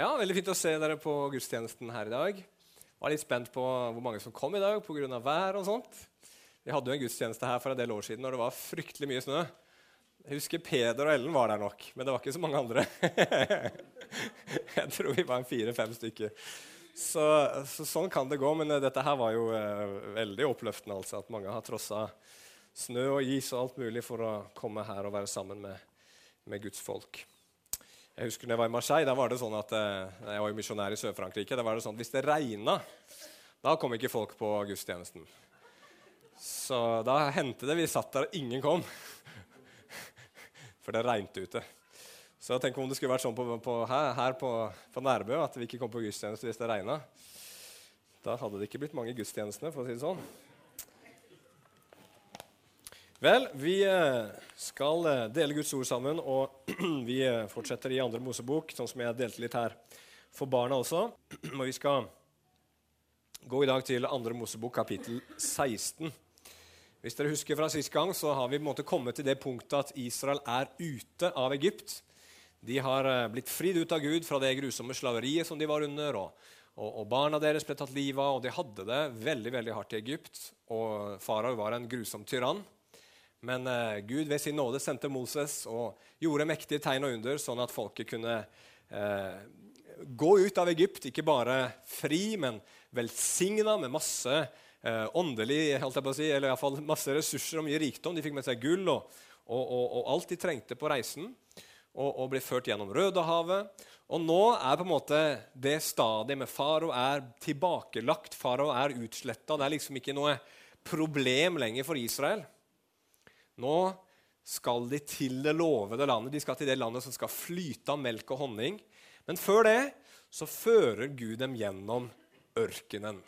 Ja, Veldig fint å se dere på gudstjenesten her i dag. Jeg var litt spent på hvor mange som kom i dag pga. vær og sånt. Vi hadde jo en gudstjeneste her for en del år siden når det var fryktelig mye snø. Jeg husker Peder og Ellen var der nok, men det var ikke så mange andre. jeg tror vi var fire-fem stykker. Så, så, sånn kan det gå. Men dette her var jo eh, veldig oppløftende, altså, at mange har trossa snø og is og alt mulig for å komme her og være sammen med, med Guds folk. Jeg husker når jeg var i Marseille, da var det sånn at eh, jeg var jo misjonær i Sør-Frankrike. da var det sånn at Hvis det regna, da kom ikke folk på gudstjenesten. Så da hendte det vi satt der, og ingen kom. For det regnet ute. Så tenk om det skulle vært sånn på, på, her, her på, på, Nærbø at vi ikke kom på gudstjeneste hvis det regna. Da hadde det ikke blitt mange gudstjenestene, for å si det sånn. Vel, vi eh, skal eh, dele Guds ord sammen, og vi eh, fortsetter i andre Mosebok, sånn som jeg delte litt her for barna også. Og vi skal gå i dag til andre Mosebok, kapittel 16. Hvis dere husker fra sist gang, så har vi på en måte kommet til det punktet at Israel er ute av Egypt. De har blitt fridd ut av Gud fra det grusomme slaveriet som de var under. og, og, og barna deres ble tatt livet av, og de hadde det veldig veldig hardt i Egypt. Og farao var en grusom tyrann. Men eh, Gud ved sin nåde sendte Moses og gjorde mektige tegn og under, sånn at folket kunne eh, gå ut av Egypt, ikke bare fri, men velsigna med masse eh, åndelig holdt jeg på å si, eller iallfall masse ressurser og mye rikdom. De fikk med seg gull og, og, og, og alt de trengte på reisen, og, ble ført gjennom Rødehavet. Og nå er på en måte det stadiet med farao er tilbakelagt. Farao er utsletta. Det er liksom ikke noe problem lenger for Israel. Nå skal de til det lovede landet. De skal til det landet som skal flyte av melk og honning. Men før det så fører Gud dem gjennom ørkenen.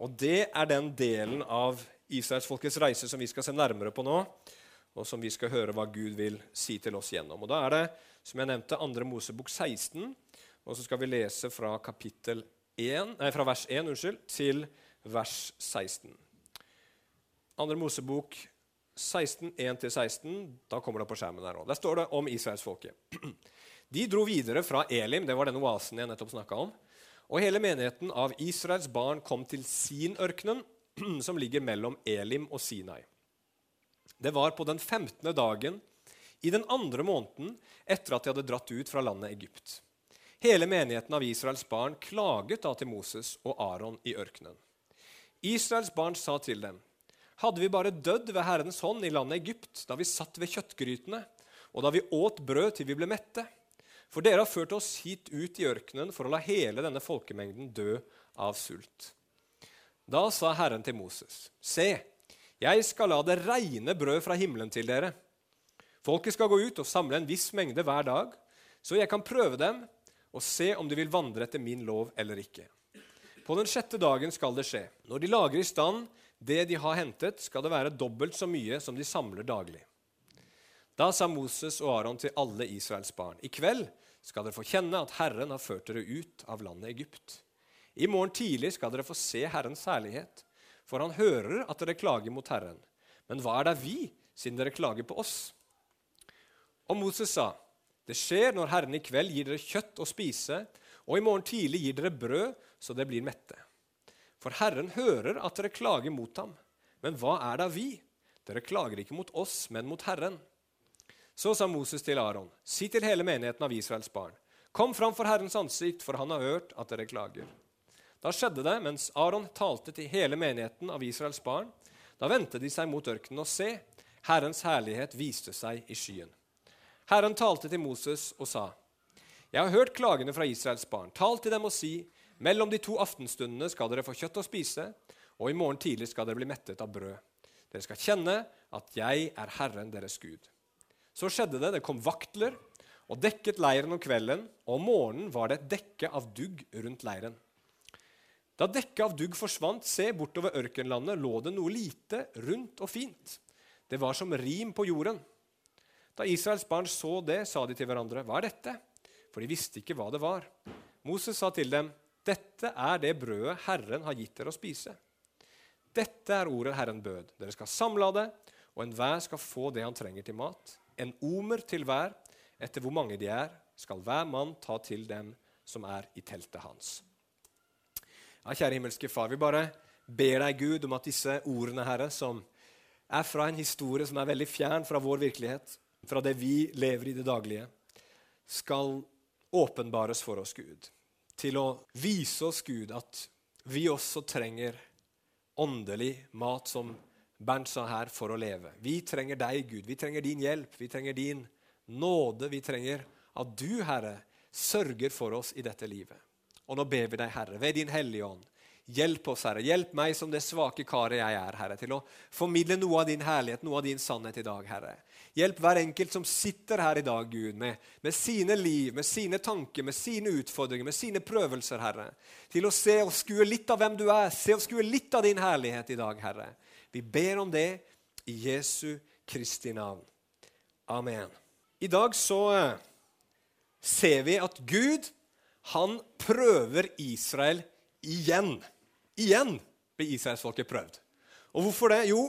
Og det er den delen av israelsfolkets reise som vi skal se nærmere på nå, og som vi skal høre hva Gud vil si til oss gjennom. Og Da er det, som jeg nevnte, 2. Mosebok 16, og så skal vi lese fra, 1, nei, fra vers 1 unnskyld, til vers 16. 2. Mosebok 16, 1-16. Da kommer det på skjermen her òg. Der står det om israelsfolket. De dro videre fra Elim, det var den oasen jeg nettopp snakka om. Og hele menigheten av Israels barn kom til Sin-ørkenen, som ligger mellom Elim og Sinai. Det var på den 15. dagen i den andre måneden etter at de hadde dratt ut fra landet Egypt. Hele menigheten av Israels barn klaget da til Moses og Aron i ørkenen. Israels barn sa til dem, hadde vi bare dødd ved Herrens hånd i landet Egypt, da vi satt ved kjøttgrytene, og da vi åt brød til vi ble mette. For dere har ført oss hit ut i ørkenen for å la hele denne folkemengden dø av sult. Da sa Herren til Moses.: Se, jeg skal la det regne brød fra himmelen til dere. Folket skal gå ut og samle en viss mengde hver dag, så jeg kan prøve dem og se om de vil vandre etter min lov eller ikke. På den sjette dagen skal det skje. Når de lager i stand det de har hentet, skal det være dobbelt så mye som de samler daglig. Da sa Moses og Aron til alle Israels barn.: I kveld skal dere få kjenne at Herren har ført dere ut av landet Egypt. I morgen tidlig skal dere få se Herrens herlighet, for han hører at dere klager mot Herren. Men hva er da vi, siden dere klager på oss? Og Moses sa, det skjer når Herren i kveld gir dere kjøtt å spise, og i morgen tidlig gir dere brød så dere blir mette. For Herren hører at dere klager mot ham. Men hva er da vi? Dere klager ikke mot oss, men mot Herren. Så sa Moses til Aron, si til hele menigheten av Israels barn, kom fram for Herrens ansikt, for han har hørt at dere klager. Da skjedde det, mens Aron talte til hele menigheten av Israels barn, da vendte de seg mot ørkenen, og se, Herrens herlighet viste seg i skyen. Herren talte til Moses og sa, Jeg har hørt klagene fra Israels barn. Tal til dem og si, mellom de to aftenstundene skal dere få kjøtt å spise, og i morgen tidlig skal dere bli mettet av brød. Dere skal kjenne at jeg er Herren deres Gud. Så skjedde det. Det kom vaktler og dekket leiren om kvelden, og om morgenen var det et dekke av dugg rundt leiren. Da dekket av dugg forsvant, se, bortover ørkenlandet lå det noe lite, rundt og fint. Det var som rim på jorden. Da Israels barn så det, sa de til hverandre, 'Hva er dette?' For de visste ikke hva det var. Moses sa til dem, dette er det brødet Herren har gitt dere å spise. Dette er ordet Herren bød. Dere skal samle det, og enhver skal få det han trenger til mat. En omer til hver. Etter hvor mange de er, skal hver mann ta til dem som er i teltet hans. Ja, kjære himmelske Far, vi bare ber deg, Gud, om at disse ordene, Herre, som er fra en historie som er veldig fjern fra vår virkelighet, fra det vi lever i det daglige, skal åpenbares for oss, Gud. Til å vise oss, Gud, at vi også trenger åndelig mat, som Bernt sa her, for å leve. Vi trenger deg, Gud. Vi trenger din hjelp. Vi trenger din nåde. Vi trenger at du, Herre, sørger for oss i dette livet. Og nå ber vi deg, Herre, ved din Hellige Ånd, Hjelp oss, Herre. Hjelp meg som det svake karet jeg er, Herre, til å formidle noe av din herlighet, noe av din sannhet i dag, Herre. Hjelp hver enkelt som sitter her i dag, Gud, med, med sine liv, med sine tanker, med sine utfordringer, med sine prøvelser, Herre, til å se og skue litt av hvem du er, se og skue litt av din herlighet i dag, Herre. Vi ber om det i Jesu Kristi navn. Amen. I dag så eh, ser vi at Gud, han prøver Israel igjen. Igjen blir israelsfolket prøvd. Og hvorfor det? Jo,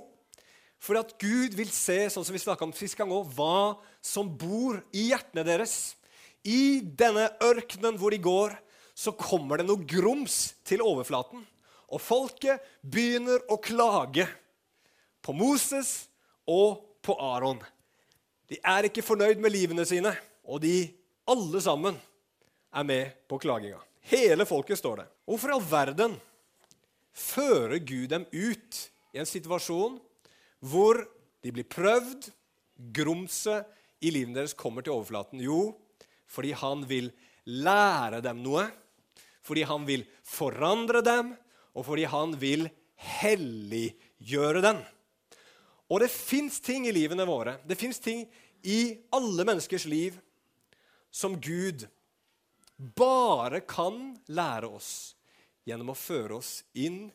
fordi at Gud vil se sånn som vi om sist gang også, hva som bor i hjertene deres. I denne ørkenen hvor de går, så kommer det noe grums til overflaten. Og folket begynner å klage på Moses og på Aron. De er ikke fornøyd med livene sine, og de alle sammen er med på klaginga. Hele folket står det. Hvorfor i all verden fører Gud dem ut i en situasjon hvor de blir prøvd, grumset i livet deres kommer til overflaten? Jo, fordi han vil lære dem noe, fordi han vil forandre dem, og fordi han vil helliggjøre dem. Og det fins ting i livene våre, det fins ting i alle menneskers liv som Gud bare kan lære oss gjennom å føre oss inn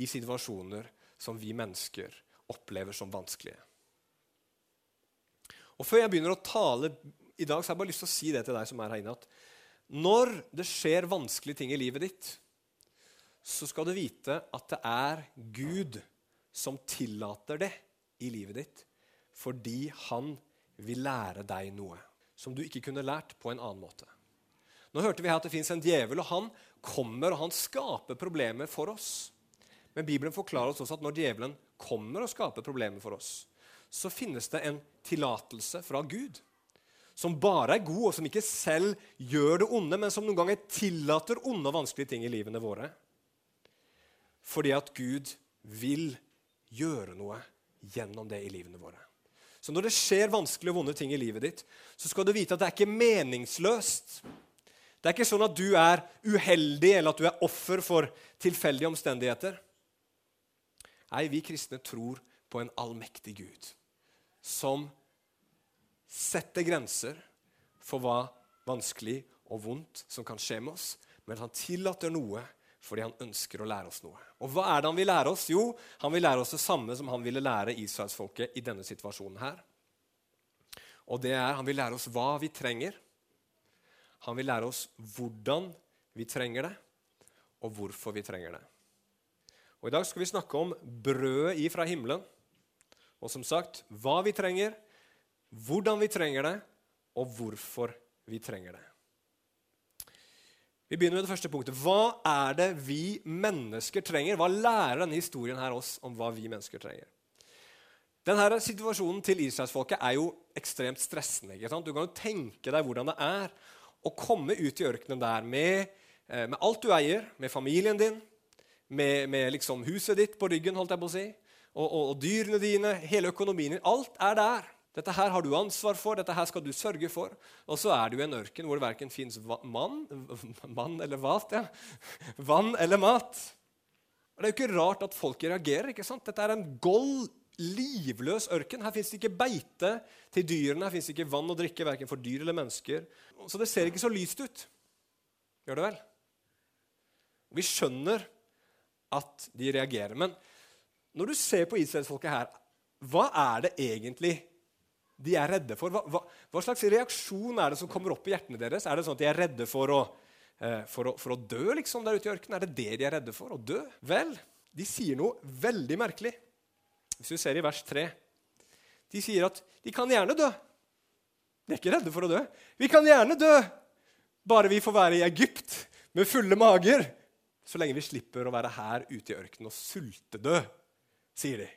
i situasjoner som vi mennesker opplever som vanskelige. Og Før jeg begynner å tale i dag, så har jeg bare lyst til å si det til deg som er her inne, at når det skjer vanskelige ting i livet ditt, så skal du vite at det er Gud som tillater det i livet ditt, fordi han vil lære deg noe som du ikke kunne lært på en annen måte. Nå hørte vi her at det fins en djevel, og han kommer og han skaper problemer for oss. Men Bibelen forklarer oss også at når djevelen kommer og skaper problemer for oss, så finnes det en tillatelse fra Gud som bare er god, og som ikke selv gjør det onde, men som noen ganger tillater onde og vanskelige ting i livene våre. Fordi at Gud vil gjøre noe gjennom det i livene våre. Så når det skjer vanskelige og vonde ting i livet ditt, så skal du vite at det er ikke meningsløst det er ikke sånn at du er uheldig eller at du er offer for tilfeldige omstendigheter. Nei, vi kristne tror på en allmektig Gud som setter grenser for hva vanskelig og vondt som kan skje med oss, men han tillater noe fordi han ønsker å lære oss noe. Og hva er det han vil lære oss? Jo, han vil lære oss det samme som han ville lære israelsfolket i denne situasjonen her. Og det er, Han vil lære oss hva vi trenger han vil lære oss hvordan vi trenger det, og hvorfor vi trenger det. Og I dag skal vi snakke om brødet ifra himmelen. Og som sagt, hva vi trenger, hvordan vi trenger det, og hvorfor vi trenger det. Vi begynner med det første punktet. Hva er det vi mennesker trenger? Hva lærer denne historien her oss om hva vi mennesker trenger? Denne Situasjonen til israelsfolket er jo ekstremt stressende. ikke sant? Du kan jo tenke deg hvordan det er å komme ut i ørkenen der med, eh, med alt du eier, med familien din, med, med liksom huset ditt på ryggen, holdt jeg på å si, og, og, og, dyrene dine, hele økonomien din. Alt er der. Dette her har du ansvar for, dette her skal du sørge for. Og så er du i en ørken hvor det verken fins mann, mann eller mat, ja. vann eller mat. Og Det er jo ikke rart at folk reagerer. ikke sant? Dette er en gold livløs ørken. Her fins det ikke beite til dyrene, her fins ikke vann å drikke verken for dyr eller mennesker. Så det ser ikke så lyst ut. Gjør det vel? Vi skjønner at de reagerer. Men når du ser på israelsfolket her, hva er det egentlig de er redde for? Hva, hva, hva, slags reaksjon er det som kommer opp i hjertene deres? Er det sånn at de er redde for å, eh, for å, for å dø liksom, der ute i ørkenen? Er det det de er redde for? Å dø? Vel, de sier noe veldig merkelig. Hvis du ser i vers 3 De sier at de kan gjerne dø. De er ikke redde for å dø. Vi kan gjerne dø. Bare vi får være i Egypt med fulle mager, så lenge vi slipper å være her ute i ørkenen og sultedø, sier de.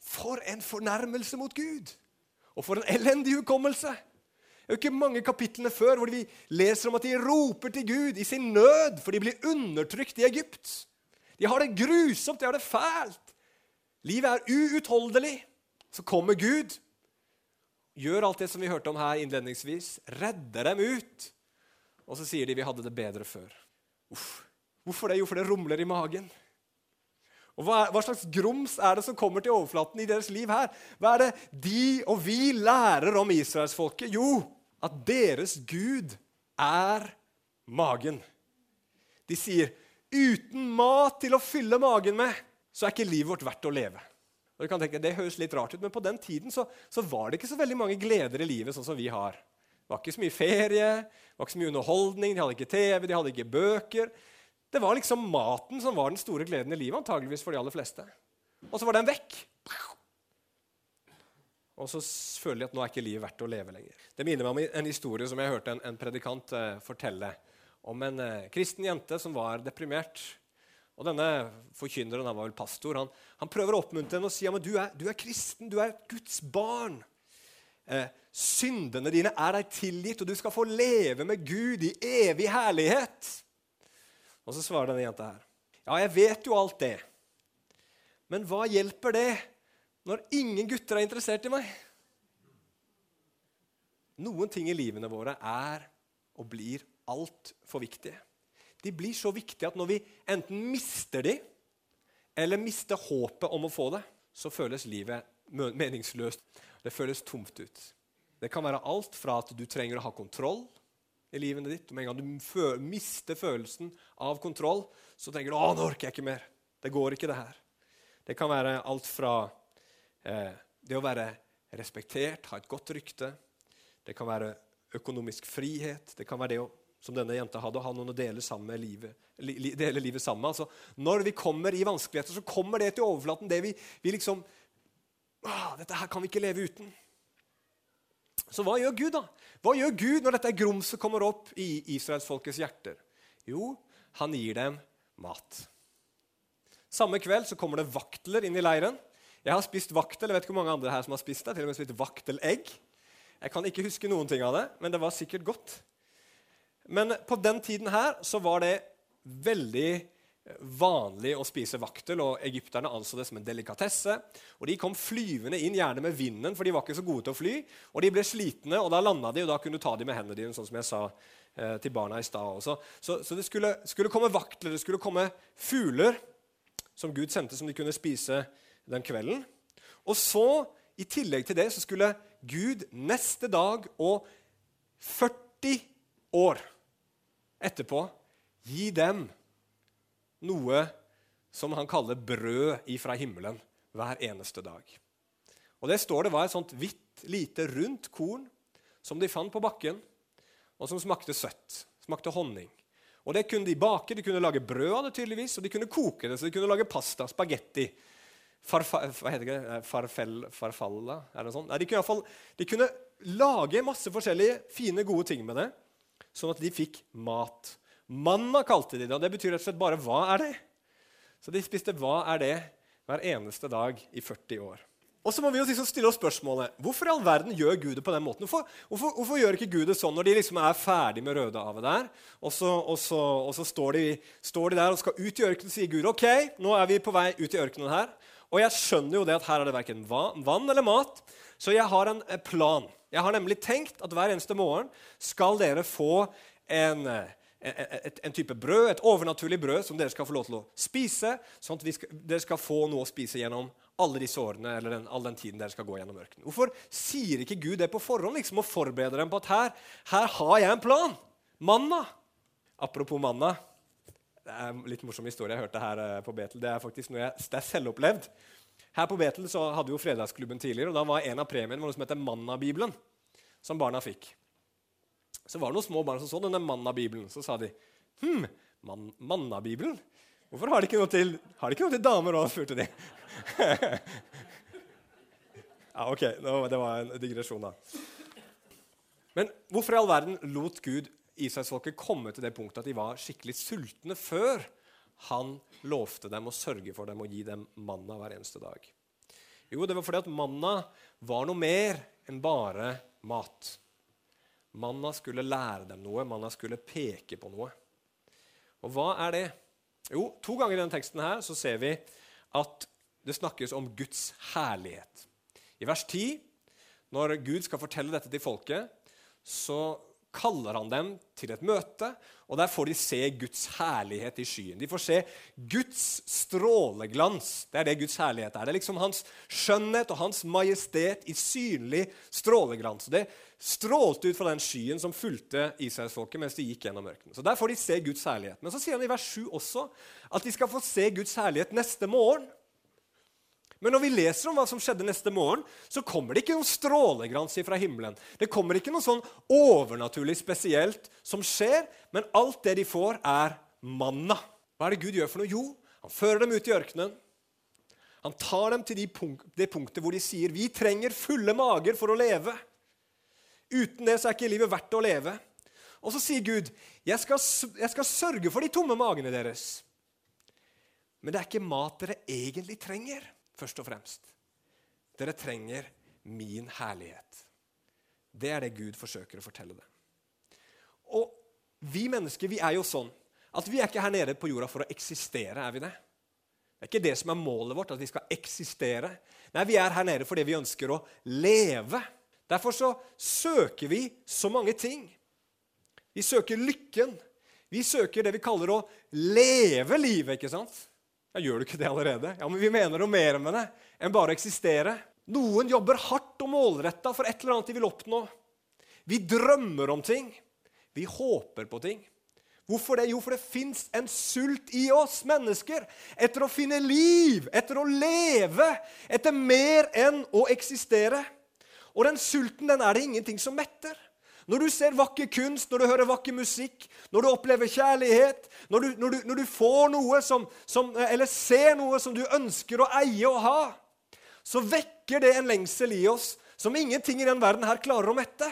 For en fornærmelse mot Gud! Og for en elendig hukommelse! Det er jo ikke mange kapitlene før hvor vi leser om at de roper til Gud i sin nød, for de blir undertrykt i Egypt. De har det grusomt, de har det fælt. Livet er uutholdelig. Så kommer Gud, gjør alt det som vi hørte om her innledningsvis, redder dem ut. Og så sier de vi hadde det bedre før. Uff. Hvorfor det? Jo, for det rumler i magen. Og hva, hva, slags grums er det som kommer til overflaten i deres liv her? Hva er det de og vi lærer om israelsfolket? Jo, at deres Gud er magen. De sier uten mat til å fylle magen med, så er ikke livet vårt verdt å leve. Og du kan tenke, Det høres litt rart ut, men på den tiden så, så var det ikke så veldig mange gleder i livet sånn som vi har. Det var ikke så mye ferie, det var ikke så mye underholdning, de hadde ikke TV, de hadde ikke bøker. Det var liksom maten som var den store gleden i livet, antageligvis for de aller fleste. Og så var den vekk. Og så føler de at nå er ikke livet verdt å leve lenger. Det minner meg om en historie som jeg hørte en, en predikant uh, fortelle. Om en uh, kristen jente som var deprimert. Og denne forkynneren, han var vel pastor, han, han prøver å oppmuntre henne og si men du er, du er kristen, du er Guds barn. Eh, syndene dine er deg tilgitt, og du skal få leve med Gud i evig herlighet. Og så svarer denne jenta her. Ja, jeg vet jo alt det. Men hva hjelper det når ingen gutter er interessert i meg? Noen ting i livene våre er og blir altfor viktige. De blir så viktige at når vi enten mister de, eller mister håpet om å få det, så føles livet meningsløst. Det føles tomt ut. Det kan være alt fra at du trenger å ha kontroll i livet ditt. og Med en gang du fø mister følelsen av kontroll, så tenker du 'Å, nå orker jeg ikke mer'. Det går ikke, det her. Det kan være alt fra Eh, det å være respektert, ha et godt rykte. Det kan være økonomisk frihet. Det kan være det å, som denne jenta hadde, å ha noen å dele, livet, li, dele livet sammen med. Altså, når vi kommer i vanskeligheter, så kommer det til overflaten. Det vi, vi liksom ah, Dette her kan vi ikke leve uten. Så hva gjør Gud, da? Hva gjør Gud når dette grumset kommer opp i israelsfolkets hjerter? Jo, han gir dem mat. Samme kveld så kommer det vaktler inn i leiren. Jeg har spist vaktel. Jeg vet ikke hvor mange andre her som har spist det. Til og med spist vaktelegg. Jeg kan ikke huske noen ting av det, men det var sikkert godt. Men på den tiden her så var det veldig vanlig å spise vaktel, og egypterne anså det som en delikatesse. Og De kom flyvende inn, gjerne med vinden, for de var ikke så gode til å fly. Og De ble slitne, og da landa de, og da kunne du ta dem med hendene dine, sånn som jeg sa eh, til barna i stad. også. så, så, det skulle, skulle, komme vaktler, det skulle komme fugler som Gud sendte, som de kunne spise den kvelden. Og så, i tillegg til det, så skulle Gud neste dag og 40 år etterpå gi dem noe som han kaller brød ifra himmelen hver eneste dag. Og Det står det var et sånt hvitt, lite, rundt korn som de fant på bakken, og som smakte søtt. Smakte honning. Og Det kunne de bake, de kunne lage brød av det, tydeligvis, og de kunne koke det, så de kunne lage pasta, spagetti farfa, hva heter det? Eh, farfell, farfalla? Er det sånn? Nei, de, kunne fall, de kunne lage masse forskjellige fine, gode ting med det, sånn at de fikk mat. Manna kalte de det, og det betyr rett og slett bare 'hva er det?' Så de spiste 'hva er det?' hver eneste dag i 40 år. Og så må vi jo liksom stille oss spørsmålet hvorfor i all verden gjør Gud det på den måten. Hvorfor, hvorfor, hvorfor gjør ikke Gud det sånn når de liksom er ferdig med Rødehavet der, og så, og så, og så står, de, står, de, der og skal ut i ørkenen, og sier Gud ok, nå er vi på vei ut i ørkenen her. Og jeg skjønner jo det at her er det verken vann eller mat, så jeg har en eh, plan. Jeg har nemlig tenkt at hver eneste morgen skal dere få en, eh, en, en type brød, et overnaturlig brød som dere skal få lov til å spise, sånn at skal, dere skal få noe å spise gjennom alle disse årene, eller den, all den tiden dere skal gå gjennom ørkenen. Hvorfor sier ikke Gud det på forhånd liksom, og forbereder dem på at her, her har jeg en plan? Manna. Apropos manna. Det er en litt morsom historie jeg hørte her eh, på Betel. Det er faktisk noe jeg, det er selvopplevd. Her på Betel så hadde jo Fredagsklubben tidligere, og da var en av premiene noe som heter Manna-bibelen, som barna fikk. Så var det noen små barn som så denne Manna-bibelen. Så sa de Hm, man, Manna-bibelen? Hvorfor har de ikke noe til, har de ikke noe til damer òg? spurte de. ja, ok, det var en digresjon, da. Men hvorfor i all verden lot Gud Israelsfolket komme til det punktet at de var skikkelig sultne før han lovte dem å sørge for dem og gi dem manna hver eneste dag? Jo, det var fordi at manna var noe mer enn bare mat. Manna skulle lære dem noe, manna skulle peke på noe. Og hva er det? Jo, To ganger i denne teksten her så ser vi at det snakkes om Guds herlighet. I vers 10, når Gud skal fortelle dette til folket, så kaller han dem til et møte, og der får de se Guds herlighet i skyen. De får se Guds stråleglans. Det er det Guds herlighet er. Det er liksom hans skjønnhet og hans majestet i synlig stråleglans. Det strålte ut fra den skyen som fulgte Israelsfolket mens de gikk gjennom ørkenen. Så Der får de se Guds herlighet. Men så sier han i vers 7 også at de skal få se Guds herlighet neste morgen. Men når vi leser om hva som skjedde neste morgen, så kommer det ikke noen strålegrans fra himmelen. Det kommer ikke noe sånn overnaturlig spesielt som skjer, men alt det de får, er manna. Hva er det Gud gjør for noe? Jo, han fører dem ut i ørkenen. Han tar dem til de punk det punktet hvor de sier vi trenger fulle mager for å leve. Uten det så er ikke livet verdt å leve. Og så sier Gud, jeg skal, jeg skal sørge for de tomme magene deres. Men det er ikke mat dere egentlig trenger først og fremst. Dere trenger min herlighet. Det er det Gud forsøker å fortelle det. Og vi mennesker vi er jo sånn at vi er ikke her nede på jorda for å eksistere. er vi Det Det er ikke det som er målet vårt, at vi skal eksistere. Nei, Vi er her nede fordi vi ønsker å leve. Derfor så søker vi så mange ting. Vi søker lykken. Vi søker det vi kaller å leve livet. ikke sant? Ja, Gjør du ikke det allerede? Ja, men Vi mener noe mer med det enn bare å eksistere. Noen jobber hardt og målretta for et eller annet de vil oppnå. Vi drømmer om ting. Vi håper på ting. Hvorfor det? Jo, for det fins en sult i oss mennesker etter å finne liv, etter å leve, etter mer enn å eksistere. Og den sulten den er det ingenting som metter. Når du ser vakker kunst, når du hører vakker musikk, når du opplever kjærlighet, når du, når du, når du får noe som, som, eller ser noe som du ønsker å eie og ha, så vekker det en lengsel i oss som ingenting i den verden her klarer å mette.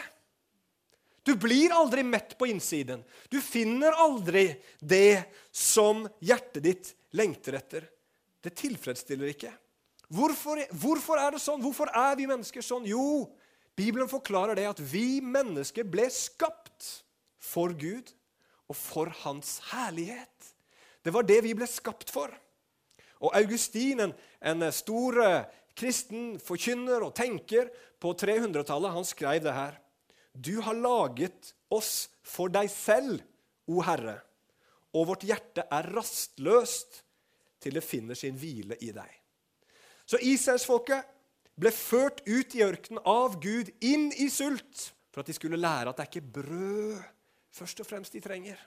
Du blir aldri mett på innsiden. Du finner aldri det som hjertet ditt lengter etter. Det tilfredsstiller ikke. Hvorfor, hvorfor er det sånn? Hvorfor er vi mennesker sånn? Jo, Bibelen forklarer det at vi mennesker ble skapt for Gud og for Hans herlighet. Det var det vi ble skapt for. Og Augustin, en, en stor eh, kristen forkynner og tenker på 300-tallet, han skrev det her. Du har laget oss for deg selv, o Herre, og vårt hjerte er rastløst til det finner sin hvile i deg. Så Israelsfolket ble ført ut i ørkenen av Gud, inn i sult, for at de skulle lære at det er ikke brød først og fremst de trenger,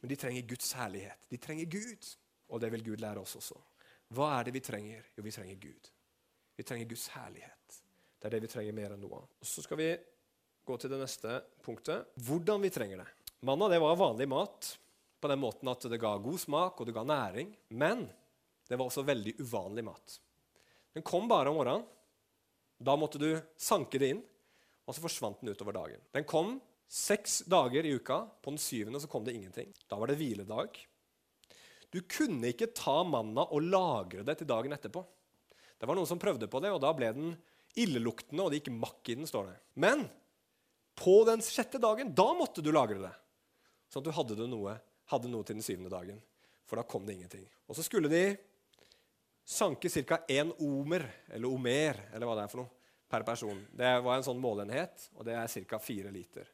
men de trenger Guds herlighet. De trenger Gud, og det vil Gud lære oss også. Hva er det vi trenger? Jo, vi trenger Gud. Vi trenger Guds herlighet. Det er det vi trenger mer enn noe av. Og Så skal vi gå til det neste punktet. Hvordan vi trenger det. Manna det var vanlig mat på den måten at det ga god smak og det ga næring. Men det var også veldig uvanlig mat. Den kom bare om morgenen. Da måtte du sanke det inn, og så forsvant den utover dagen. Den kom seks dager i uka. På den syvende så kom det ingenting. Da var det hviledag. Du kunne ikke ta manna og lagre det til dagen etterpå. Det var noen som prøvde på det, og da ble den illeluktende, og det gikk makk i den. står det. Men på den sjette dagen, da måtte du lagre det. Sånn at du hadde noe, hadde noe til den syvende dagen. For da kom det ingenting. Og så skulle de sanke ca. én omer, eller omer, eller hva det er for noe, per person. Det var en sånn målenhet, og det er ca. fire liter.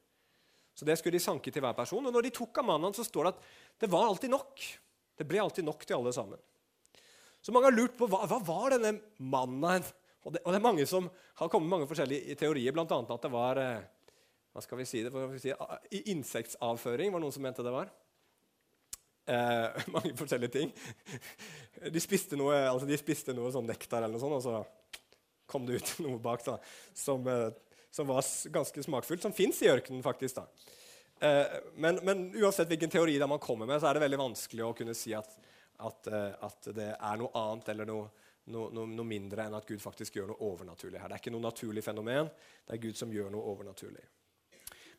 Så det skulle de sanke til hver person. Og når de tok av mannen, så står det at det var alltid nok. Det ble alltid nok til alle sammen. Så mange har lurt på hva, hva var denne mannen? Og det, og det, er mange som har kommet med mange forskjellige teorier, bl.a. at det var eh, hva skal vi si det, hva skal vi insektavføring, var noen som mente det var. Eh, mange forskjellige ting. De spiste noe, altså de spiste noe sånn nektar, eller noe sånt, og så kom det ut noe bak da, som, eh, som var ganske smakfullt, som fins i ørkenen, faktisk. da. Eh, men, men, uansett hvilken teori man kommer med, så er det veldig vanskelig å kunne si at, at, eh, at det er noe annet eller noe, noe, noe, noe, mindre enn at Gud faktisk gjør noe overnaturlig her. Det er ikke noe naturlig fenomen. Det er Gud som gjør noe overnaturlig.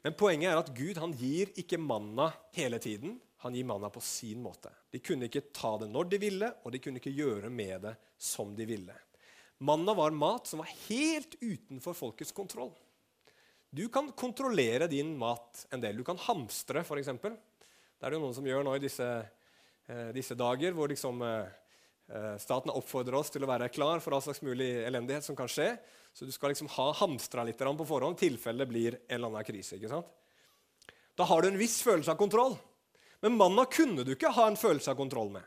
Men poenget er at Gud han gir ikke manna hele tiden. Han gir manna på sin måte. De kunne ikke ta det når de ville, og de kunne ikke gjøre med det som de ville. Manna var mat som var helt utenfor folkets kontroll. Du kan kontrollere din mat en del. Du kan hamstre, f.eks. Det er det noen som gjør nå i disse, eh, disse dager, hvor liksom, eh, eh, staten oppfordrer oss til å være klar for all slags mulig elendighet som kan skje. Så du skal liksom ha hamstra litt på forhånd i tilfelle det blir en eller annen krise. Da har du en viss følelse av kontroll. Men manna kunne du ikke ha en følelse av kontroll med.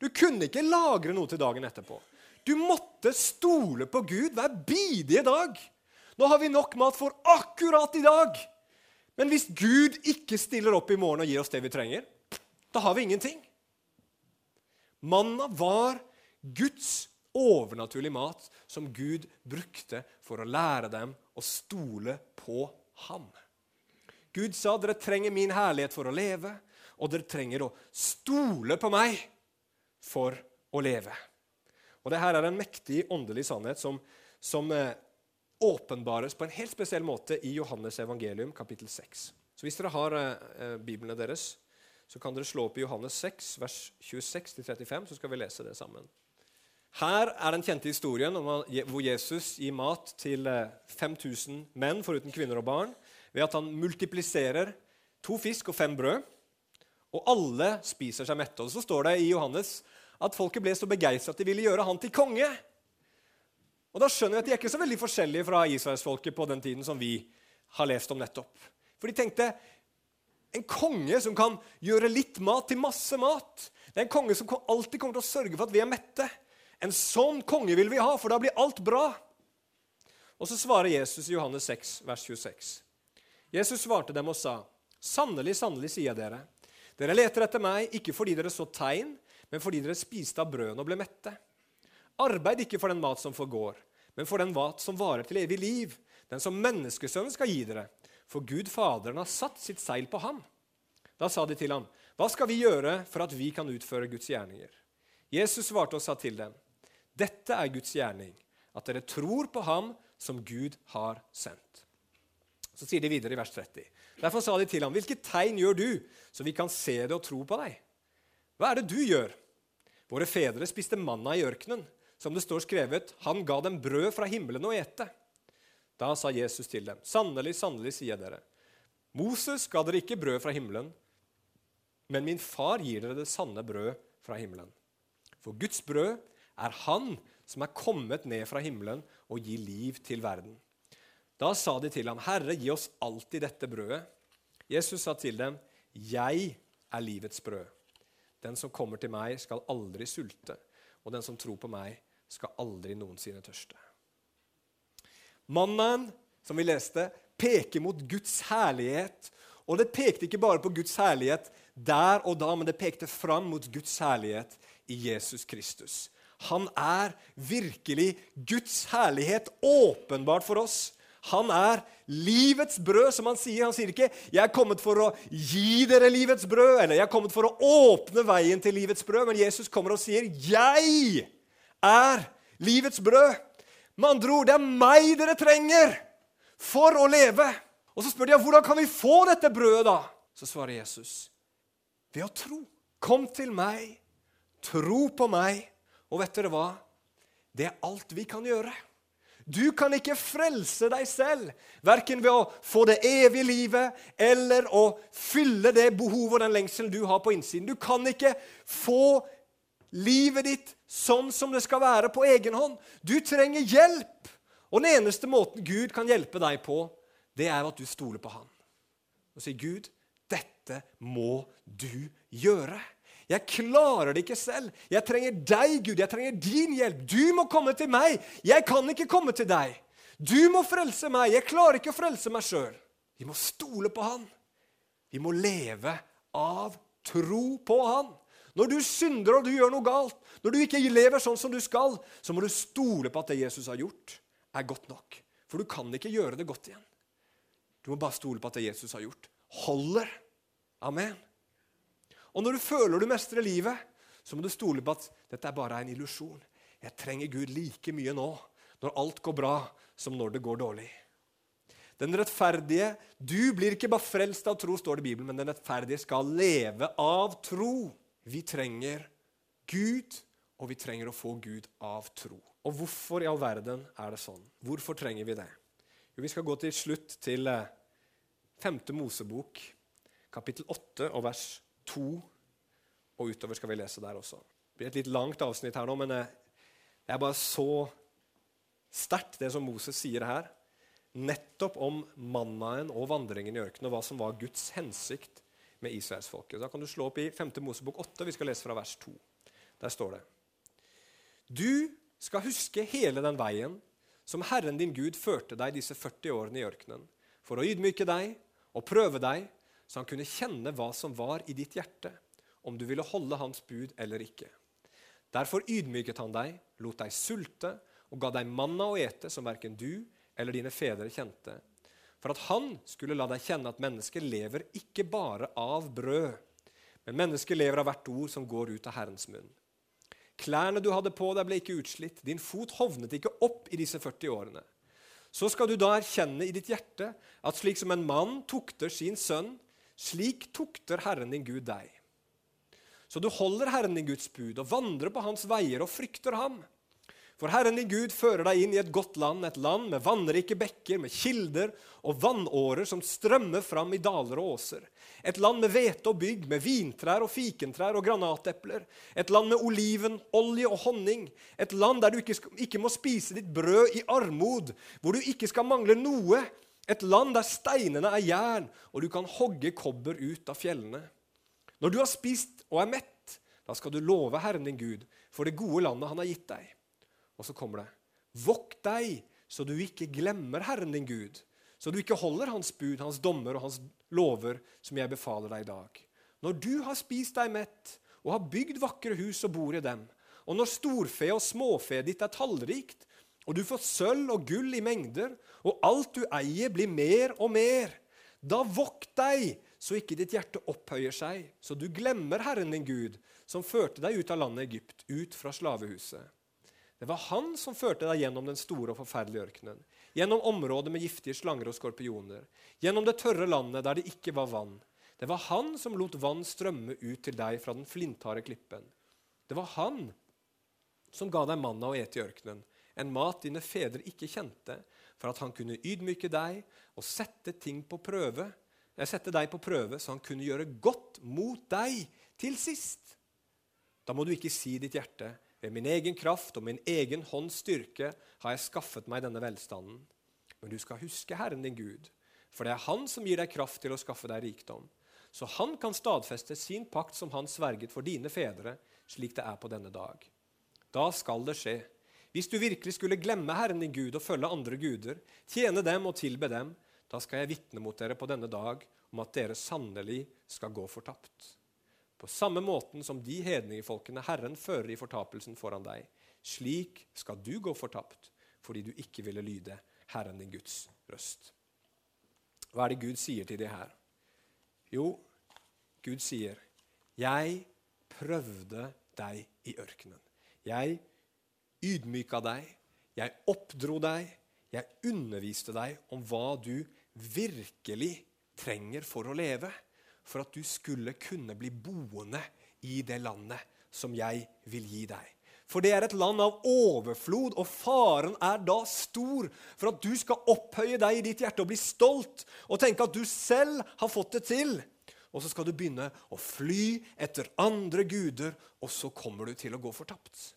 Du kunne ikke lagre noe til dagen etterpå. Du måtte stole på Gud hver bidige dag. Nå har vi nok mat for akkurat i dag. Men hvis Gud ikke stiller opp i morgen og gir oss det vi trenger, da har vi ingenting. Manna var Guds overnaturlige mat som Gud brukte for å lære dem å stole på ham. Gud sa dere trenger min herlighet for å leve, og dere trenger å stole på meg for å leve. Og Dette er en mektig åndelig sannhet som, som eh, åpenbares på en helt spesiell måte i Johannes evangelium, kapittel 6. Så Hvis dere har eh, eh, biblene deres, så kan dere slå opp i Johannes 6, vers 26-35, så skal vi lese det sammen. Her er den kjente historien hvor Jesus gir mat til 5000 eh, menn foruten kvinner og barn ved at han multipliserer to fisk og fem brød, og alle spiser seg mette. Og Så står det i Johannes at folket ble så begeistra at de ville gjøre han til konge. Og Da skjønner vi at de er ikke så veldig forskjellige fra israelsfolket på den tiden som vi har lest om nettopp. For de tenkte en konge som kan gjøre litt mat til masse mat. Det er en konge som alltid kommer til å sørge for at vi er mette. En sånn konge vil vi ha, for da blir alt bra. Og så svarer Jesus i Johannes 6, vers 26. Jesus svarte dem og sa, Sannelig, sannelig, sier jeg dere, dere leter etter meg ikke fordi dere så tegn, men fordi dere spiste av brødene og ble mette. Arbeid ikke for den mat som forgår, men for den mat som varer til evig liv, den som menneskesønnen skal gi dere. For Gud Faderen har satt sitt seil på ham. Da sa de til ham, Hva skal vi gjøre for at vi kan utføre Guds gjerninger? Jesus svarte og sa til dem, Dette er Guds gjerning, at dere tror på ham som Gud har sendt. Så sier de videre i vers 30. Derfor sa de til ham, Hvilke tegn gjør du, så vi kan se det og tro på deg? Hva er det du gjør? Våre fedre spiste manna i ørkenen. Som det står skrevet, han ga dem brød fra himmelen å ete. Da sa Jesus til dem, sannelig, sannelig, sier dere, Moses ga dere ikke brød fra himmelen, men min far gir dere det sanne brød fra himmelen. For Guds brød er Han som er kommet ned fra himmelen og gir liv til verden. Da sa de til ham, Herre, gi oss alltid dette brødet. Jesus sa til dem, Jeg er livets brød. Den som kommer til meg, skal aldri sulte, og den som tror på meg, skal aldri noensinne tørste. Mannen, som vi leste, peker mot Guds herlighet. Og det pekte ikke bare på Guds herlighet der og da, men det pekte fram mot Guds herlighet i Jesus Kristus. Han er virkelig Guds herlighet åpenbart for oss. Han er livets brød, som han sier. Han sier ikke 'Jeg er kommet for å gi dere livets brød', eller 'Jeg er kommet for å åpne veien til livets brød', men Jesus kommer og sier 'Jeg er livets brød'. Med andre ord, det er meg dere trenger for å leve. Og så spør de hvordan kan vi få dette brødet, da? Så svarer Jesus ved å tro. Kom til meg, tro på meg, og vet dere hva? Det er alt vi kan gjøre. Du kan ikke frelse deg selv, verken ved å få det evige livet eller å fylle det behovet og den lengselen du har på innsiden. Du kan ikke få livet ditt sånn som det skal være på egen hånd. Du trenger hjelp. Og den eneste måten Gud kan hjelpe deg på, det er at du stoler på Han. Og sier, 'Gud, dette må du gjøre'. Jeg klarer det ikke selv. Jeg trenger deg, Gud. Jeg trenger din hjelp. Du må komme til meg. Jeg kan ikke komme til deg. Du må frelse meg. Jeg klarer ikke å frelse meg sjøl. Vi må stole på Han. Vi må leve av tro på Han. Når du synder og du gjør noe galt, når du ikke lever sånn som du skal, så må du stole på at det Jesus har gjort, er godt nok. For du kan ikke gjøre det godt igjen. Du må bare stole på at det Jesus har gjort, holder. Amen. Og når du føler du mestrer livet, så må du stole på at dette er bare en illusjon. Jeg trenger Gud like mye nå, når alt går bra, som når det går dårlig. Den rettferdige Du blir ikke bare frelst av tro, står det i Bibelen, men den rettferdige skal leve av tro. Vi trenger Gud, og vi trenger å få Gud av tro. Og hvorfor i all verden er det sånn? Hvorfor trenger vi det? Jo, Vi skal gå til slutt til 5. Mosebok, kapittel 8 og vers 2. Og utover skal vi lese der også. Det blir et litt langt avsnitt her nå, men eh, det er bare så sterkt, det som Moses sier her nettopp om mannaen og vandringen i ørkenen, og hva som var Guds hensikt med israelsfolket. Da kan du slå opp i 5. Mosebok 8. Vi skal lese fra vers 2. Der står det Du skal huske hele den veien som Herren din Gud førte deg disse 40 årene i ørkenen, for å ydmyke deg og prøve deg, så han kunne kjenne hva som var i ditt hjerte, om du ville holde hans bud eller ikke. Derfor ydmyket han deg, lot deg sulte og ga deg manna å ete som verken du eller dine fedre kjente, for at han skulle la deg kjenne at mennesket lever ikke bare av brød, men mennesket lever av hvert ord som går ut av Herrens munn. Klærne du hadde på deg, ble ikke utslitt, din fot hovnet ikke opp i disse 40 årene. Så skal du da erkjenne i ditt hjerte at slik som en mann tukter sin sønn, slik tukter Herren din Gud deg. Så du holder Herren din Guds bud og vandrer på hans veier og frykter ham. For Herren din Gud fører deg inn i et godt land, et land med vannrike bekker, med kilder og vannårer som strømmer fram i daler og åser. Et land med hvete og bygg, med vintrær og fikentrær og granatepler. Et land med oliven, olje og honning. Et land der du ikke, ikke må spise ditt brød i armod, hvor du ikke skal mangle noe. Et land der steinene er jern, og du kan hogge kobber ut av fjellene. Når du har spist og er mett, da skal du love Herren din Gud for det gode landet han har gitt deg. Og så kommer det Vokt deg, så du ikke glemmer Herren din Gud, så du ikke holder Hans bud, Hans dommer og Hans lover, som jeg befaler deg i dag. Når du har spist deg mett og har bygd vakre hus og bor i dem, og når storfe og småfe ditt er tallrikt, og du får sølv og gull i mengder, og alt du eier, blir mer og mer, da vokt deg, så ikke ditt hjerte opphøyer seg, så du glemmer Herren din Gud, som førte deg ut av landet Egypt, ut fra slavehuset. Det var han som førte deg gjennom den store og forferdelige ørkenen, gjennom området med giftige slanger og skorpioner, gjennom det tørre landet der det ikke var vann. Det var han som lot vann strømme ut til deg fra den flintharde klippen. Det var han som ga deg manna å ete i ørkenen, en mat dine fedre ikke kjente, for at han kunne ydmyke deg og sette, prøve, eh, sette deg på prøve, så han kunne gjøre godt mot deg til sist. Da må du ikke si ditt hjerte ved min egen kraft og min egen hånds styrke har jeg skaffet meg denne velstanden. Men du skal huske Herren din Gud, for det er Han som gir deg kraft til å skaffe deg rikdom. Så han kan stadfeste sin pakt som han sverget for dine fedre, slik det er på denne dag. Da skal det skje. Hvis du virkelig skulle glemme Herren din Gud og følge andre guder, tjene dem og tilbe dem, da skal jeg vitne mot dere på denne dag om at dere sannelig skal gå fortapt. På samme måten som de hedningefolkene Herren fører i fortapelsen foran deg. Slik skal du gå fortapt, fordi du ikke ville lyde Herren din Guds røst. Hva er det Gud sier til de her? Jo, Gud sier, 'Jeg prøvde deg i ørkenen.' 'Jeg ydmyka deg, jeg oppdro deg, jeg underviste deg om hva du virkelig trenger for å leve.' for at du skulle kunne bli boende i det landet som jeg vil gi deg. For det er et land av overflod, og faren er da stor for at du skal opphøye deg i ditt hjerte og bli stolt og tenke at du selv har fått det til. Og så skal du begynne å fly etter andre guder, og så kommer du til å gå fortapt.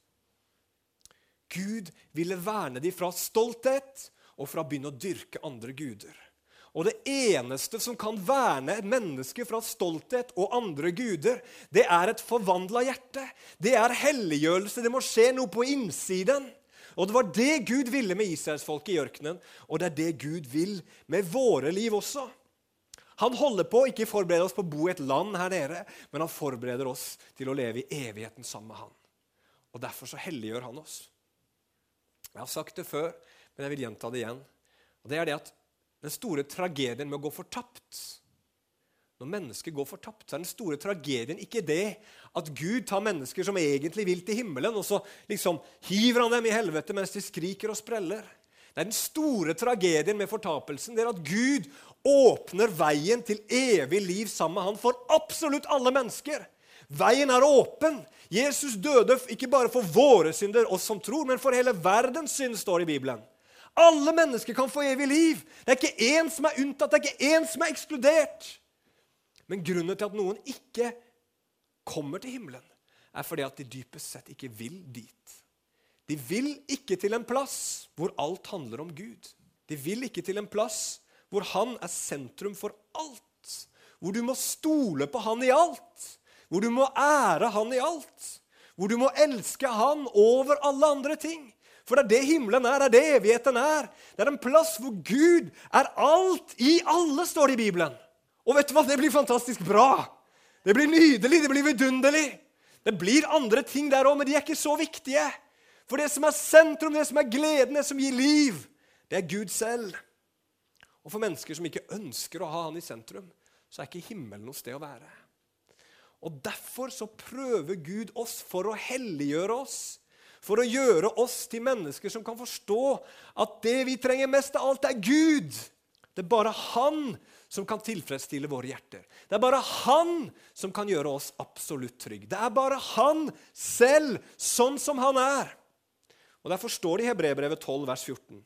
Gud ville verne dem fra stolthet og fra å begynne å dyrke andre guder. Og det eneste som kan verne et menneske fra stolthet og andre guder, det er et forvandla hjerte. Det er helliggjørelse. Det må skje noe på innsiden. Og det var det Gud ville med israelsfolket i ørkenen, og det er det Gud vil med våre liv også. Han holder på å ikke forberede oss på å bo i et land her nede, men han forbereder oss til å leve i evigheten sammen med han. Og Derfor så helliggjør han oss. Jeg har sagt det før, men jeg vil gjenta det igjen. Og det er det at den store tragedien med å gå fortapt. Når mennesker går fortapt, så er den store tragedien ikke det at Gud tar mennesker som egentlig vil til himmelen, og så liksom hiver han dem i helvete mens de skriker og spreller. Det er den store tragedien med fortapelsen. Det er at Gud åpner veien til evig liv sammen med Han for absolutt alle mennesker. Veien er åpen. Jesus døde ikke bare for våre synder, oss som tror, men for hele verdens synd, står det i Bibelen. Alle mennesker kan få evig liv. Det er ikke én som er unntatt, det er ikke én som er ekskludert. Men grunnen til at noen ikke kommer til himmelen, er fordi at de dypest sett ikke vil dit. De vil ikke til en plass hvor alt handler om Gud. De vil ikke til en plass hvor han er sentrum for alt. Hvor du må stole på han i alt. Hvor du må ære han i alt. Hvor du må elske han over alle andre ting. For det er det himmelen er, det er det evigheten er. Det er en plass hvor Gud er alt i alle, står det i Bibelen. Og vet du hva? Det blir fantastisk bra. Det blir nydelig, det blir vidunderlig. Det blir andre ting der òg, men de er ikke så viktige. For det som er sentrum, det som er gleden, det som gir liv, det er Gud selv. Og for mennesker som ikke ønsker å ha Han i sentrum, så er ikke himmelen noe sted å være. Og Derfor så prøver Gud oss for å helliggjøre oss. For å gjøre oss til mennesker som kan forstå at det vi trenger mest av alt, er Gud. Det er bare Han som kan tilfredsstille våre hjerter. Det er bare Han som kan gjøre oss absolutt trygge. Det er bare Han selv, sånn som Han er. Og Derfor står det i Hebrebrevet 12, vers 14.: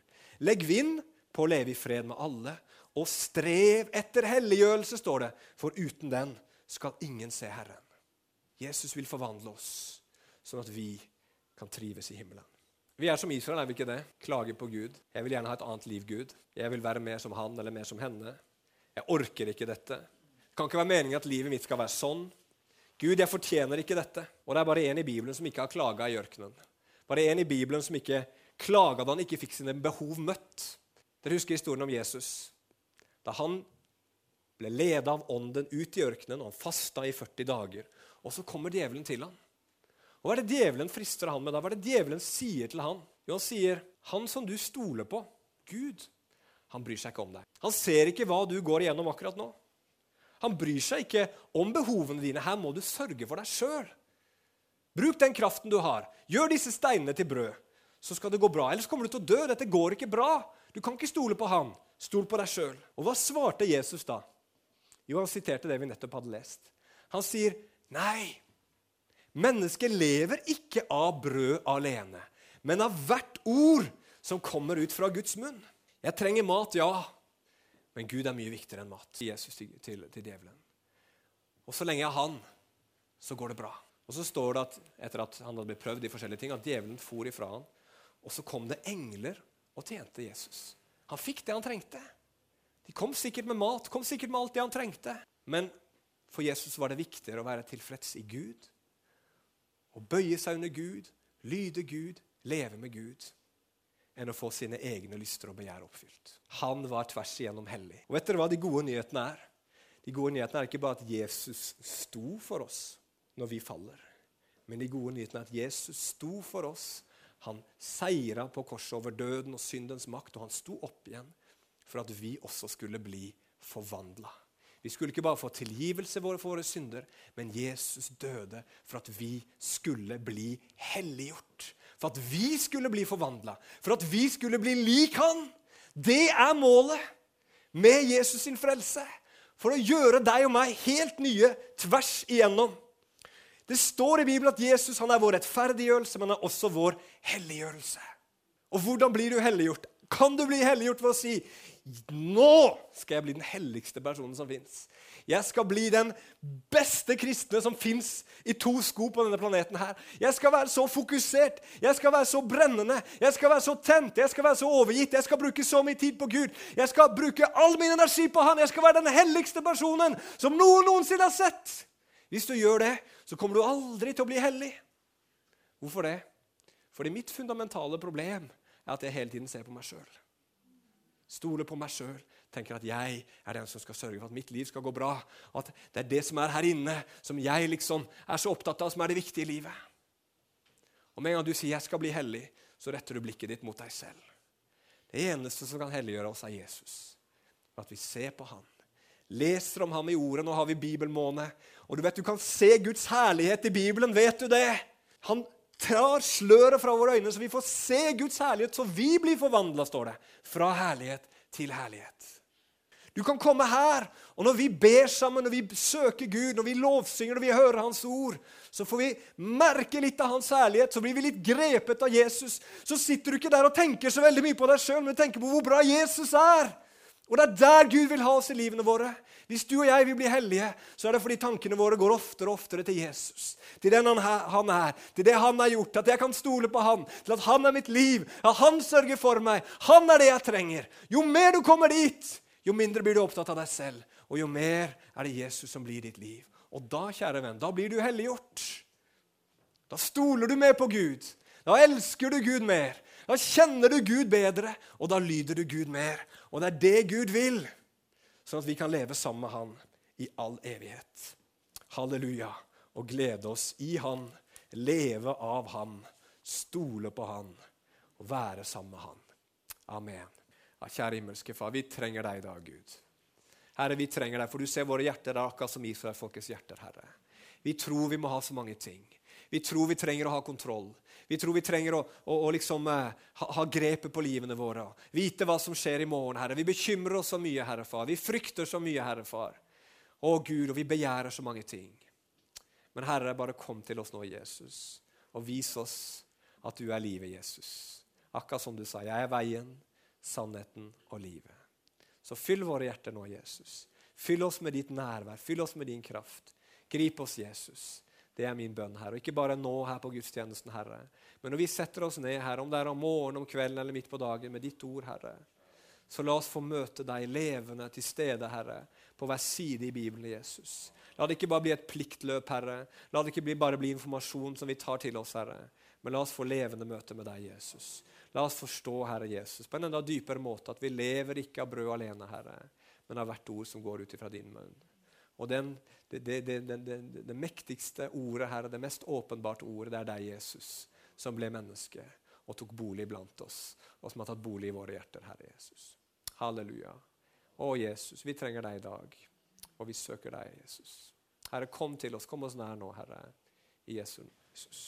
Legg vind på å leve i fred med alle, og strev etter helliggjørelse, står det, for uten den skal ingen se Herren. Jesus vil forvandle oss, sånn at vi kan trives i himmelen. Vi er som Israel, er vi ikke det? Klager på Gud. Jeg vil gjerne ha et annet liv, Gud. Jeg vil være mer som han eller mer som henne. Jeg orker ikke dette. Det kan ikke være meningen at livet mitt skal være sånn. Gud, jeg fortjener ikke dette. Og det er bare én i Bibelen som ikke har klaga i ørkenen. Bare én i Bibelen som ikke klaga da han ikke fikk sine behov møtt. Dere husker historien om Jesus. Da han ble leda av ånden ut i ørkenen, og han fasta i 40 dager. Og så kommer djevelen til ham. Og Hva er det djevelen frister han med da? Hva er det djevelen sier til han? Jo, Han sier, 'Han som du stoler på, Gud, han bryr seg ikke om deg.' Han ser ikke hva du går igjennom akkurat nå. Han bryr seg ikke om behovene dine. Her må du sørge for deg sjøl. Bruk den kraften du har. Gjør disse steinene til brød, så skal det gå bra. Ellers kommer du til å dø. Dette går ikke bra. Du kan ikke stole på han. Stol på deg sjøl. Og hva svarte Jesus da? Jo, han siterte det vi nettopp hadde lest. Han sier, 'Nei, mennesket lever ikke av brød alene, men av hvert ord som kommer ut fra Guds munn.' Jeg trenger mat, ja, men Gud er mye viktigere enn mat. Jesus til, til, til djevelen. Og så lenge jeg har han, så går det bra. Og så står det at etter at han hadde blitt prøvd i forskjellige ting, at djevelen for ifra han. Og så kom det engler og tjente Jesus. Han fikk det han trengte. De kom sikkert med mat, kom sikkert med alt det han trengte. Men for Jesus var det viktigere å være tilfreds i Gud. Å bøye seg under Gud, lyde Gud, leve med Gud. Enn å få sine egne lyster og begjær oppfylt. Han var tvers igjennom hellig. Og vet dere hva de gode nyhetene er? De gode nyhetene er ikke bare at Jesus sto for oss når vi faller. Men de gode nyhetene er at Jesus sto for oss. Han seira på korset over døden og syndens makt, og han sto opp igjen for at vi også skulle bli forvandla. Vi skulle ikke bare få tilgivelse for våre synder, men Jesus døde for at vi skulle bli helliggjort. For at vi skulle bli forvandla, for at vi skulle bli lik Han. Det er målet med Jesus sin frelse. For å gjøre deg og meg helt nye tvers igjennom. Det står i Bibelen at Jesus han er vår rettferdiggjørelse, men han er også vår helliggjørelse. Og hvordan blir du helliggjort? Kan du bli helliggjort ved å si nå skal jeg bli den helligste personen som fins. Jeg skal bli den beste kristne som fins i to sko på denne planeten. her. Jeg skal være så fokusert, jeg skal være så brennende, jeg skal være så tent, jeg skal være så overgitt. Jeg skal bruke så mye tid på Gud. Jeg skal bruke all min energi på Han. Jeg skal være den helligste personen som noen noensinne har sett. Hvis du gjør det, så kommer du aldri til å bli hellig. Hvorfor det? Fordi mitt fundamentale problem er at jeg hele tiden ser på meg sjøl. Stoler på meg sjøl. Tenker at jeg er den som skal sørge for at mitt liv skal gå bra. At det er det som er her inne, som jeg liksom er så opptatt av, som er det viktige i livet. Og Med en gang du sier 'jeg skal bli hellig', så retter du blikket ditt mot deg selv. Det eneste som kan helliggjøre oss, er Jesus. For at vi ser på Han. Leser om ham i ordet. Nå har vi bibelmåned. Og du vet, du kan se Guds herlighet i Bibelen. Vet du det? Han tar sløret fra våre øyne, så vi får se Guds herlighet, så vi blir forvandla, står det. Fra herlighet til herlighet. Du kan komme her, og når vi ber sammen, når vi søker Gud, når vi lovsynger, når vi hører Hans ord, så får vi merke litt av Hans herlighet, så blir vi litt grepet av Jesus. Så sitter du ikke der og tenker så veldig mye på deg sjøl, men tenker på hvor bra Jesus er. Og det er der Gud vil ha oss i livene våre. Hvis du og jeg vil bli hellige, så er det fordi tankene våre går oftere og oftere til Jesus. Til den han, er, til det han har gjort, at jeg kan stole på han, til at han er mitt liv, at han sørger for meg. Han er det jeg trenger. Jo mer du kommer dit, jo mindre blir du opptatt av deg selv, og jo mer er det Jesus som blir ditt liv. Og da, kjære venn, da blir du helliggjort. Da stoler du mer på Gud. Da elsker du Gud mer. Da kjenner du Gud bedre, og da lyder du Gud mer. Og det er det Gud vil, sånn at vi kan leve sammen med Han i all evighet. Halleluja. Og glede oss i Han, leve av Han, stole på Han og være sammen med Han. Amen. Ja, kjære himmelske Far, vi trenger deg i dag, Gud. Herre, vi trenger deg, for du ser våre hjerter er akkurat som Israelfolkets hjerter, Herre. Vi tror vi må ha så mange ting. Vi tror vi trenger å ha kontroll. Vi tror vi trenger å, å, å liksom, uh, ha, ha, grepet på livene våre. Vite hva som skjer i morgen, Herre. Vi bekymrer oss så mye, Herre Far. Vi frykter så mye, Herre Far. Å Gud, og vi begjærer så mange ting. Men Herre, bare kom til oss nå, Jesus, og vis oss at du er livet, Jesus. Akkurat som du sa, jeg er veien, sannheten og livet. Så fyll våre hjerter nå, Jesus. Fyll oss med ditt nærvær, fyll oss med din kraft. Grip oss, Jesus. Det er min bønn Herre. Og ikke bare nå her på gudstjenesten, Herre. Men når vi setter oss ned Herre, om det er om morgenen, om kvelden eller midt på dagen, med ditt ord, Herre, så la oss få møte deg levende til stede, Herre, på hver side i Bibelen, Jesus. La det ikke bare bli et pliktløp, Herre. La det ikke bare bli informasjon som vi tar til oss, Herre. Men la oss få levende møte med deg, Jesus. La oss forstå, Herre Jesus, på en enda dypere måte at vi lever ikke av brød alene, Herre, men av hvert ord som går ut ifra din munn. Og den, det, det, det, det, mektigste ordet her, det mest åpenbarte ordet, det er deg, Jesus, som ble menneske og tok bolig blant oss, og som har tatt bolig i våre hjerter, Herre Jesus. Halleluja. Å, Jesus, vi trenger deg i dag, og vi søker deg, Jesus. Herre, kom til oss. Kom oss nær nå, Herre, i Jesu Jesus.